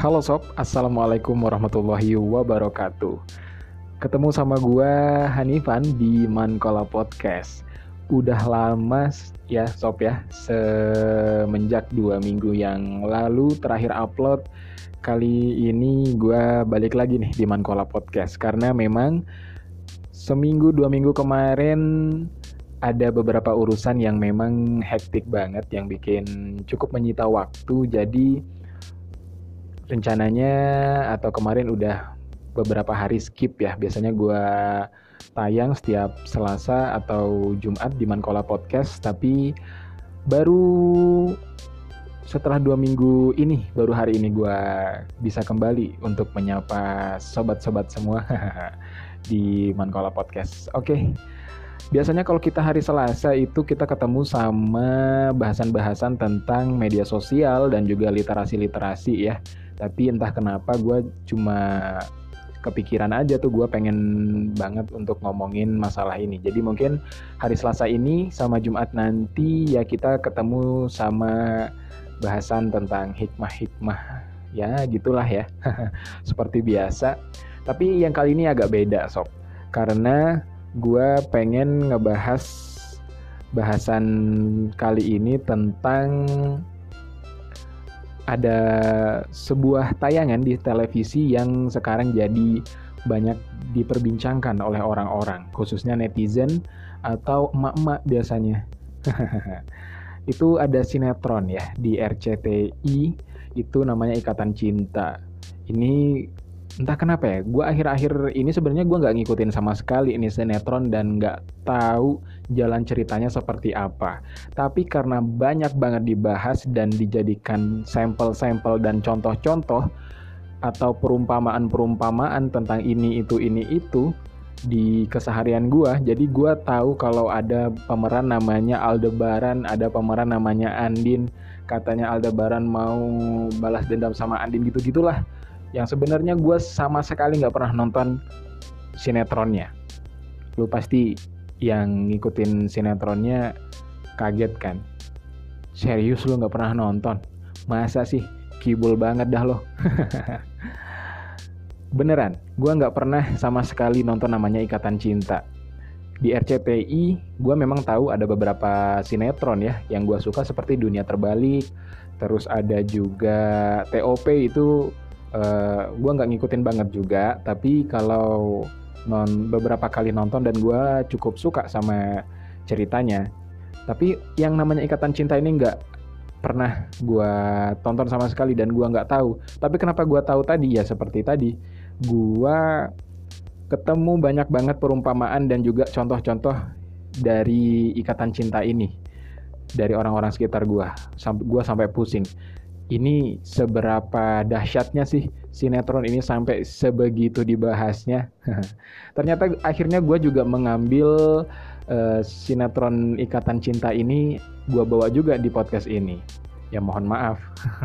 Halo sob, Assalamualaikum warahmatullahi wabarakatuh. Ketemu sama gua Hanifan di Mankola Podcast. Udah lama ya sob ya Semenjak dua minggu yang lalu terakhir upload. Kali ini gua balik lagi nih di Mankola Podcast Karena memang seminggu dua minggu kemarin ada beberapa urusan yang memang hektik banget yang bikin cukup menyita waktu. Jadi rencananya atau kemarin udah beberapa hari skip ya biasanya gue tayang setiap Selasa atau Jumat di Mankola Podcast tapi baru setelah dua minggu ini baru hari ini gue bisa kembali untuk menyapa sobat-sobat semua di Mankola Podcast oke okay biasanya kalau kita hari Selasa itu kita ketemu sama bahasan-bahasan tentang media sosial dan juga literasi-literasi ya. Tapi entah kenapa gue cuma kepikiran aja tuh gue pengen banget untuk ngomongin masalah ini. Jadi mungkin hari Selasa ini sama Jumat nanti ya kita ketemu sama bahasan tentang hikmah-hikmah ya gitulah ya. Seperti biasa. Tapi yang kali ini agak beda sob. Karena gue pengen ngebahas bahasan kali ini tentang ada sebuah tayangan di televisi yang sekarang jadi banyak diperbincangkan oleh orang-orang, khususnya netizen atau emak-emak biasanya. itu ada sinetron ya di RCTI, itu namanya Ikatan Cinta. Ini entah kenapa ya gue akhir-akhir ini sebenarnya gue nggak ngikutin sama sekali ini sinetron dan nggak tahu jalan ceritanya seperti apa. Tapi karena banyak banget dibahas dan dijadikan sampel-sampel dan contoh-contoh atau perumpamaan-perumpamaan tentang ini itu ini itu di keseharian gue jadi gue tahu kalau ada pemeran namanya Aldebaran ada pemeran namanya Andin katanya Aldebaran mau balas dendam sama Andin gitu gitulah yang sebenarnya gue sama sekali nggak pernah nonton sinetronnya. Lu pasti yang ngikutin sinetronnya kaget kan. Serius lu nggak pernah nonton? Masa sih? Kibul banget dah lo. Beneran gue nggak pernah sama sekali nonton namanya Ikatan Cinta. Di RCTI gue memang tahu ada beberapa sinetron ya yang gue suka seperti Dunia Terbalik terus ada juga TOP itu uh, eh, gue nggak ngikutin banget juga. Tapi kalau non beberapa kali nonton dan gue cukup suka sama ceritanya. Tapi yang namanya ikatan cinta ini nggak pernah gue tonton sama sekali dan gue nggak tahu. Tapi kenapa gue tahu tadi? Ya seperti tadi. Gue ketemu banyak banget perumpamaan dan juga contoh-contoh dari ikatan cinta ini dari orang-orang sekitar gue gue sampai pusing ini seberapa dahsyatnya sih sinetron ini sampai sebegitu dibahasnya. Ternyata akhirnya gue juga mengambil uh, sinetron Ikatan Cinta ini gue bawa juga di podcast ini. Ya mohon maaf.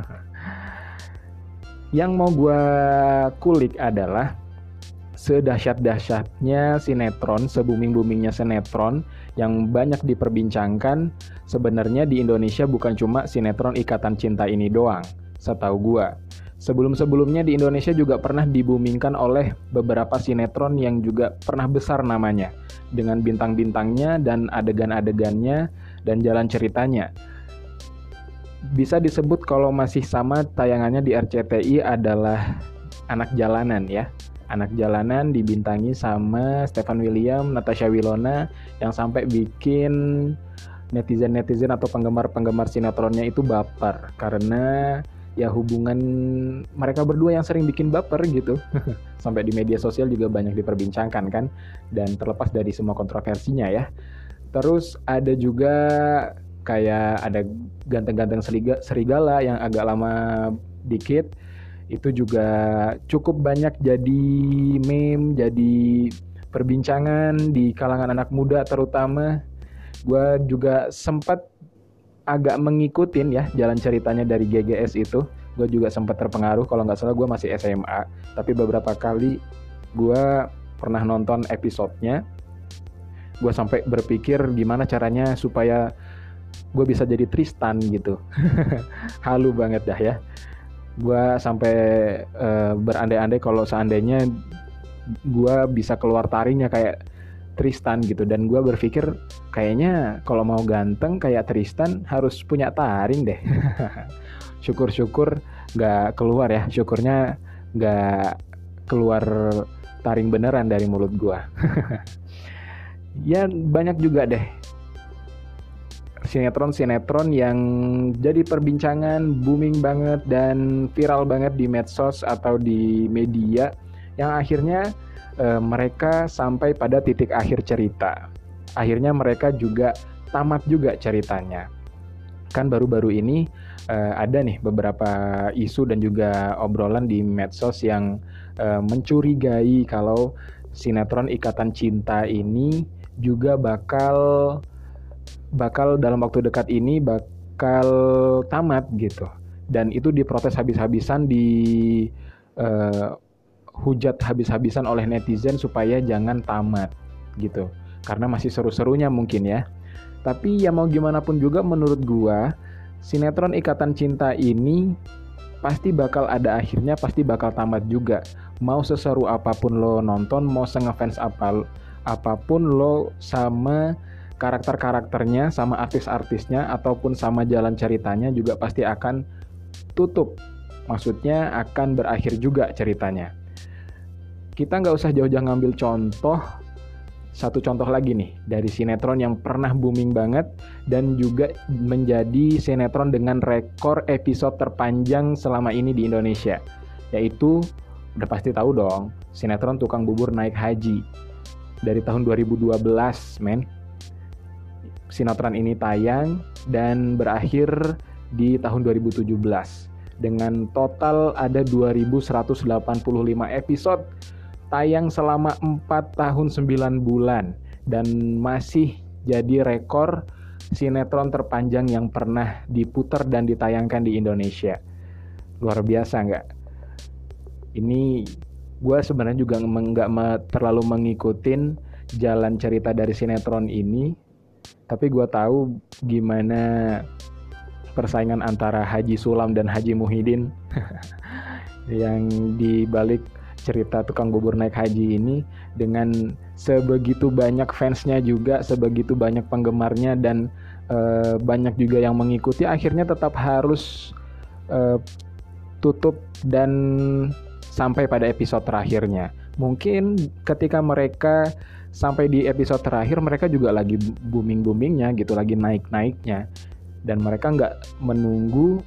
Yang mau gue kulik adalah sedahsyat-dahsyatnya sinetron, se-booming-boomingnya sinetron yang banyak diperbincangkan sebenarnya di Indonesia bukan cuma sinetron Ikatan Cinta ini doang, setahu gua. Sebelum-sebelumnya di Indonesia juga pernah dibumingkan oleh beberapa sinetron yang juga pernah besar namanya dengan bintang-bintangnya dan adegan-adegannya dan jalan ceritanya. Bisa disebut kalau masih sama tayangannya di RCTI adalah Anak Jalanan ya anak jalanan dibintangi sama Stefan William, Natasha Wilona yang sampai bikin netizen-netizen atau penggemar-penggemar sinetronnya itu baper. Karena ya hubungan mereka berdua yang sering bikin baper gitu. Sampai di media sosial juga banyak diperbincangkan kan? Dan terlepas dari semua kontroversinya ya. Terus ada juga kayak ada ganteng-ganteng serigala yang agak lama dikit itu juga cukup banyak jadi meme, jadi perbincangan di kalangan anak muda terutama. Gue juga sempat agak mengikutin ya jalan ceritanya dari GGS itu. Gue juga sempat terpengaruh kalau nggak salah gue masih SMA. Tapi beberapa kali gue pernah nonton episodenya. Gue sampai berpikir gimana caranya supaya gue bisa jadi Tristan gitu. Halu banget dah ya gue sampai uh, berandai-andai kalau seandainya gue bisa keluar tarinya kayak Tristan gitu. Dan gue berpikir kayaknya kalau mau ganteng kayak Tristan harus punya taring deh. Syukur-syukur gak keluar ya. Syukurnya gak keluar taring beneran dari mulut gue ya banyak juga deh sinetron-sinetron yang jadi perbincangan booming banget dan viral banget di medsos atau di media yang akhirnya e, mereka sampai pada titik akhir cerita. Akhirnya mereka juga tamat juga ceritanya. Kan baru-baru ini e, ada nih beberapa isu dan juga obrolan di medsos yang e, mencurigai kalau sinetron Ikatan Cinta ini juga bakal bakal dalam waktu dekat ini bakal tamat gitu. Dan itu diprotes habis-habisan di uh, hujat habis-habisan oleh netizen supaya jangan tamat gitu. Karena masih seru-serunya mungkin ya. Tapi ya mau gimana pun juga menurut gua sinetron Ikatan Cinta ini pasti bakal ada akhirnya pasti bakal tamat juga. Mau seseru apa pun lo nonton mau sengefans apa apa pun lo sama karakter-karakternya sama artis-artisnya ataupun sama jalan ceritanya juga pasti akan tutup. Maksudnya akan berakhir juga ceritanya. Kita nggak usah jauh-jauh ngambil contoh satu contoh lagi nih dari sinetron yang pernah booming banget dan juga menjadi sinetron dengan rekor episode terpanjang selama ini di Indonesia yaitu udah pasti tahu dong sinetron tukang bubur naik haji dari tahun 2012 men sinetron ini tayang dan berakhir di tahun 2017 dengan total ada 2185 episode tayang selama 4 tahun 9 bulan dan masih jadi rekor sinetron terpanjang yang pernah diputar dan ditayangkan di Indonesia. Luar biasa nggak? Ini gue sebenarnya juga nggak terlalu mengikutin jalan cerita dari sinetron ini tapi gue tahu gimana persaingan antara Haji Sulam dan Haji Muhyiddin yang dibalik cerita tukang bubur naik haji ini dengan sebegitu banyak fansnya juga, sebegitu banyak penggemarnya dan e, banyak juga yang mengikuti, akhirnya tetap harus e, tutup dan sampai pada episode terakhirnya. Mungkin ketika mereka sampai di episode terakhir mereka juga lagi booming boomingnya gitu lagi naik naiknya dan mereka nggak menunggu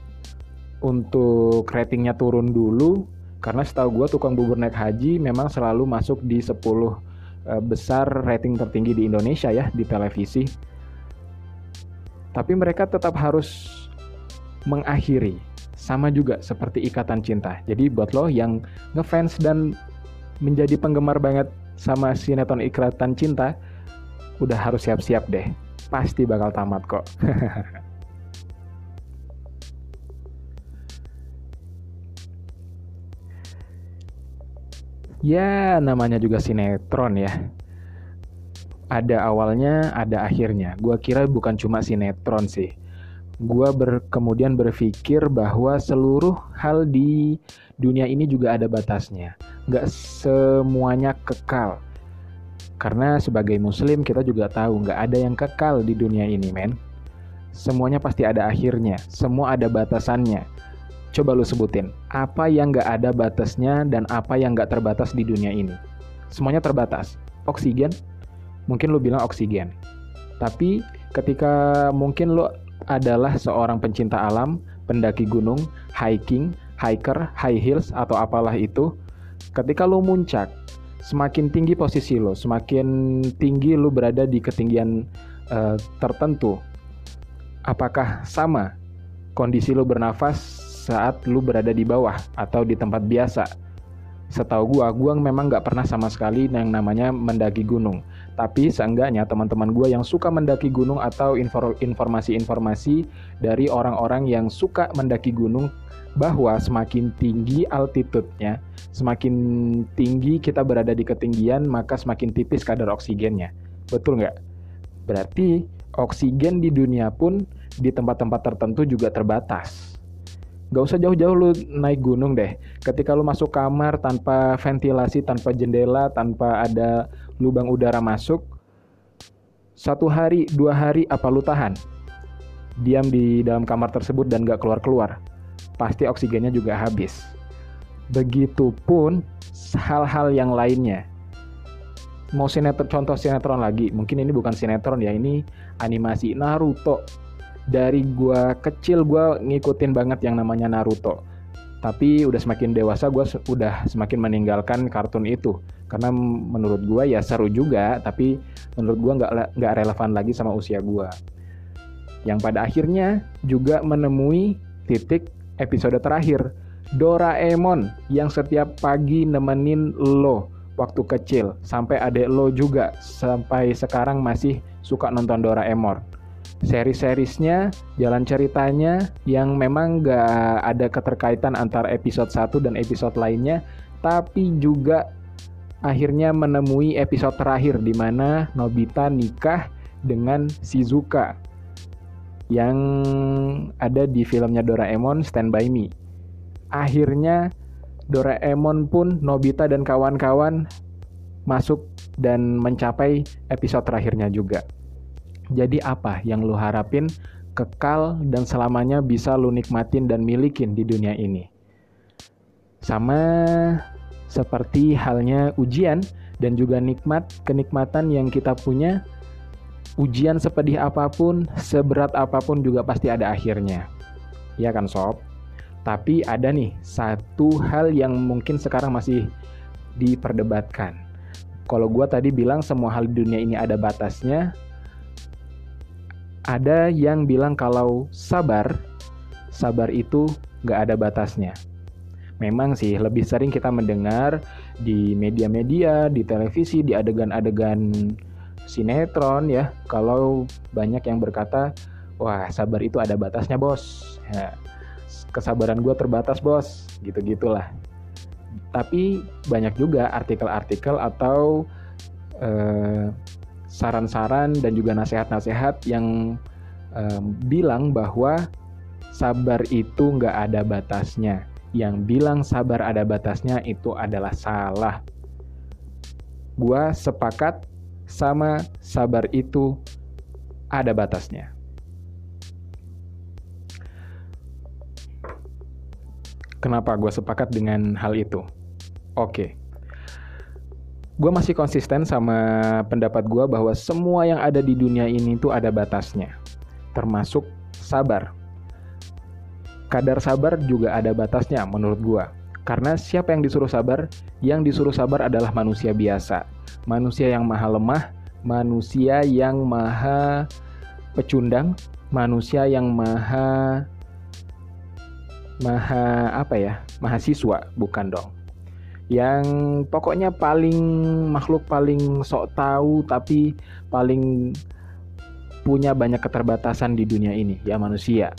untuk ratingnya turun dulu karena setahu gue tukang bubur naik haji memang selalu masuk di 10 uh, besar rating tertinggi di Indonesia ya di televisi. Tapi mereka tetap harus mengakhiri sama juga seperti ikatan cinta. Jadi buat lo yang ngefans dan menjadi penggemar banget sama sinetron Ikatan Cinta, udah harus siap-siap deh. Pasti bakal tamat kok. ya, namanya juga sinetron ya. Ada awalnya, ada akhirnya. Gua kira bukan cuma sinetron sih. Gua ber, kemudian berpikir bahwa seluruh hal di dunia ini juga ada batasnya nggak semuanya kekal. Karena sebagai muslim kita juga tahu nggak ada yang kekal di dunia ini men. Semuanya pasti ada akhirnya, semua ada batasannya. Coba lu sebutin, apa yang nggak ada batasnya dan apa yang nggak terbatas di dunia ini? Semuanya terbatas. Oksigen, mungkin lu bilang oksigen. Tapi ketika mungkin lu adalah seorang pencinta alam, pendaki gunung, hiking, hiker, high heels, atau apalah itu, ketika lo muncak semakin tinggi posisi lo semakin tinggi lo berada di ketinggian uh, tertentu apakah sama kondisi lo bernafas saat lo berada di bawah atau di tempat biasa setahu gua, gua memang nggak pernah sama sekali yang namanya mendaki gunung. Tapi seenggaknya teman-teman gua yang suka mendaki gunung atau informasi-informasi dari orang-orang yang suka mendaki gunung bahwa semakin tinggi altitude-nya, semakin tinggi kita berada di ketinggian, maka semakin tipis kadar oksigennya. Betul nggak? Berarti oksigen di dunia pun di tempat-tempat tertentu juga terbatas. Gak usah jauh-jauh lu naik gunung deh. Ketika lu masuk kamar tanpa ventilasi, tanpa jendela, tanpa ada lubang udara masuk, satu hari, dua hari apa lu tahan? Diam di dalam kamar tersebut dan gak keluar-keluar. Pasti oksigennya juga habis. Begitupun hal-hal yang lainnya. Mau sinetron, contoh sinetron lagi, mungkin ini bukan sinetron ya, ini animasi Naruto dari gua kecil gua ngikutin banget yang namanya Naruto. Tapi udah semakin dewasa gua udah semakin meninggalkan kartun itu karena menurut gua ya seru juga tapi menurut gua nggak nggak relevan lagi sama usia gua. Yang pada akhirnya juga menemui titik episode terakhir. Doraemon yang setiap pagi nemenin lo waktu kecil. Sampai adek lo juga sampai sekarang masih suka nonton Doraemon. Seri-serisnya, jalan ceritanya yang memang gak ada keterkaitan antara episode 1 dan episode lainnya, tapi juga akhirnya menemui episode terakhir di mana Nobita nikah dengan Shizuka yang ada di filmnya Doraemon Stand By Me. Akhirnya Doraemon pun Nobita dan kawan-kawan masuk dan mencapai episode terakhirnya juga. Jadi apa yang lu harapin kekal dan selamanya bisa lu nikmatin dan milikin di dunia ini? Sama seperti halnya ujian dan juga nikmat, kenikmatan yang kita punya, ujian sepedih apa pun, seberat apa pun juga pasti ada akhirnya. Ya kan sob? Tapi ada nih satu hal yang mungkin sekarang masih diperdebatkan. Kalau gue tadi bilang semua hal di dunia ini ada batasnya, ada yang bilang kalau sabar, sabar itu nggak ada batasnya. Memang sih lebih sering kita mendengar di media-media, di televisi, di adegan-adegan sinetron ya, kalau banyak yang berkata, wah sabar itu ada batasnya bos. Ya, kesabaran gue terbatas bos, gitu-gitulah. Tapi banyak juga artikel-artikel atau eh, saran-saran dan juga nasihat-nasihat yang um, bilang bahwa sabar itu nggak ada batasnya. Yang bilang sabar ada batasnya itu adalah salah. Gua sepakat sama sabar itu ada batasnya. Kenapa gue sepakat dengan hal itu? Oke. Gue masih konsisten sama pendapat gue bahwa semua yang ada di dunia ini tuh ada batasnya, termasuk sabar. Kadar sabar juga ada batasnya menurut gue. Karena siapa yang disuruh sabar? Yang disuruh sabar adalah manusia biasa. Manusia yang maha lemah, manusia yang maha pecundang, manusia yang maha maha apa ya? Mahasiswa, bukan dong yang pokoknya paling makhluk paling sok tahu tapi paling punya banyak keterbatasan di dunia ini ya manusia.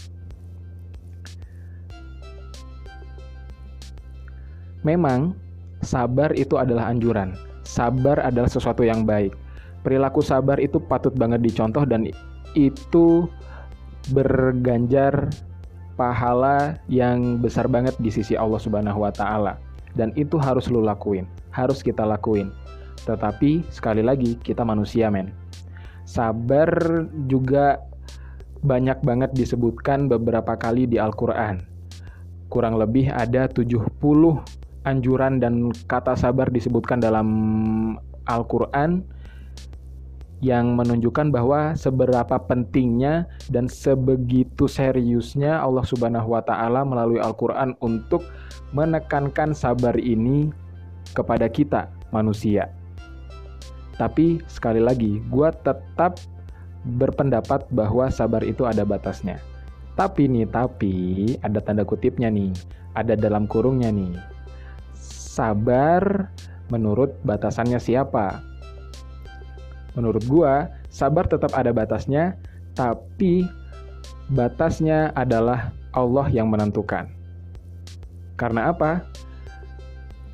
Memang sabar itu adalah anjuran. Sabar adalah sesuatu yang baik. Perilaku sabar itu patut banget dicontoh dan itu berganjar pahala yang besar banget di sisi Allah Subhanahu wa taala dan itu harus lo lakuin, harus kita lakuin. Tetapi sekali lagi kita manusia men. Sabar juga banyak banget disebutkan beberapa kali di Al-Qur'an. Kurang lebih ada 70 anjuran dan kata sabar disebutkan dalam Al-Qur'an yang menunjukkan bahwa seberapa pentingnya dan sebegitu seriusnya Allah Subhanahu wa taala melalui Al-Qur'an untuk menekankan sabar ini kepada kita manusia. Tapi sekali lagi, gue tetap berpendapat bahwa sabar itu ada batasnya. Tapi nih, tapi ada tanda kutipnya nih, ada dalam kurungnya nih. Sabar menurut batasannya siapa? Menurut gue, sabar tetap ada batasnya, tapi batasnya adalah Allah yang menentukan. Karena apa?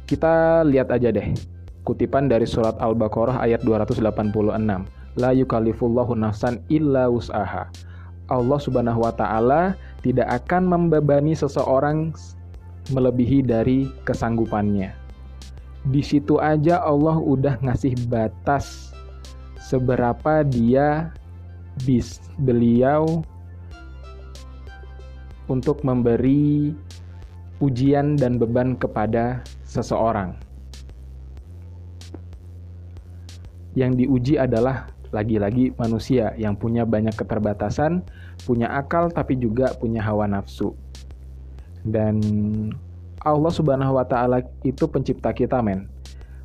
Kita lihat aja deh. Kutipan dari surat Al-Baqarah ayat 286. La yukallifullahu nafsan illa wus'aha. Allah Subhanahu wa taala tidak akan membebani seseorang melebihi dari kesanggupannya. Di situ aja Allah udah ngasih batas seberapa dia bis beliau untuk memberi ujian dan beban kepada seseorang. Yang diuji adalah lagi-lagi manusia yang punya banyak keterbatasan, punya akal tapi juga punya hawa nafsu. Dan Allah Subhanahu wa taala itu pencipta kita, men.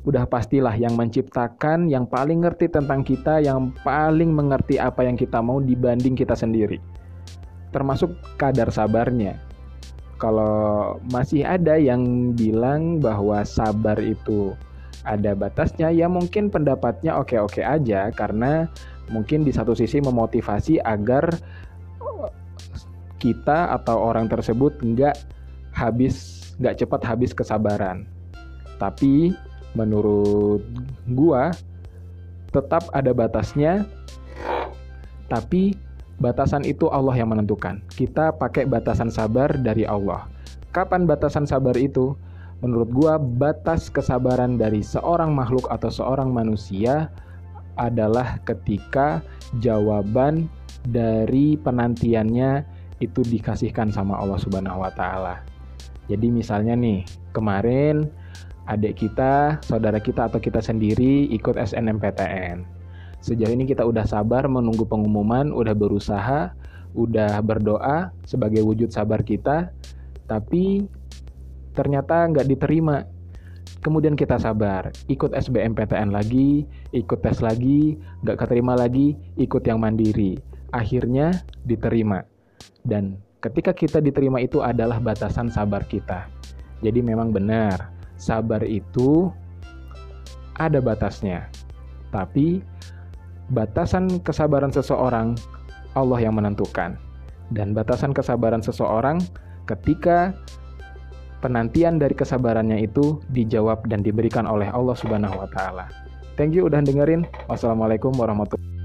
Udah pastilah yang menciptakan, yang paling ngerti tentang kita, yang paling mengerti apa yang kita mau dibanding kita sendiri. Termasuk kadar sabarnya. Kalau masih ada yang bilang bahwa sabar itu ada batasnya ya mungkin pendapatnya oke-oke aja karena mungkin di satu sisi memotivasi agar kita atau orang tersebut nggak habis nggak cepat habis kesabaran. Tapi menurut gua tetap ada batasnya tapi batasan itu Allah yang menentukan. Kita pakai batasan sabar dari Allah. Kapan batasan sabar itu? Menurut gua batas kesabaran dari seorang makhluk atau seorang manusia adalah ketika jawaban dari penantiannya itu dikasihkan sama Allah Subhanahu wa taala. Jadi misalnya nih, kemarin adik kita, saudara kita atau kita sendiri ikut SNMPTN. Sejauh ini kita udah sabar menunggu pengumuman, udah berusaha, udah berdoa sebagai wujud sabar kita, tapi ternyata nggak diterima. Kemudian kita sabar, ikut SBMPTN lagi, ikut tes lagi, nggak keterima lagi, ikut yang mandiri. Akhirnya diterima. Dan ketika kita diterima itu adalah batasan sabar kita. Jadi memang benar, sabar itu ada batasnya. Tapi batasan kesabaran seseorang Allah yang menentukan. Dan batasan kesabaran seseorang ketika penantian dari kesabarannya itu dijawab dan diberikan oleh Allah Subhanahu wa taala. Thank you udah dengerin. Wassalamualaikum warahmatullahi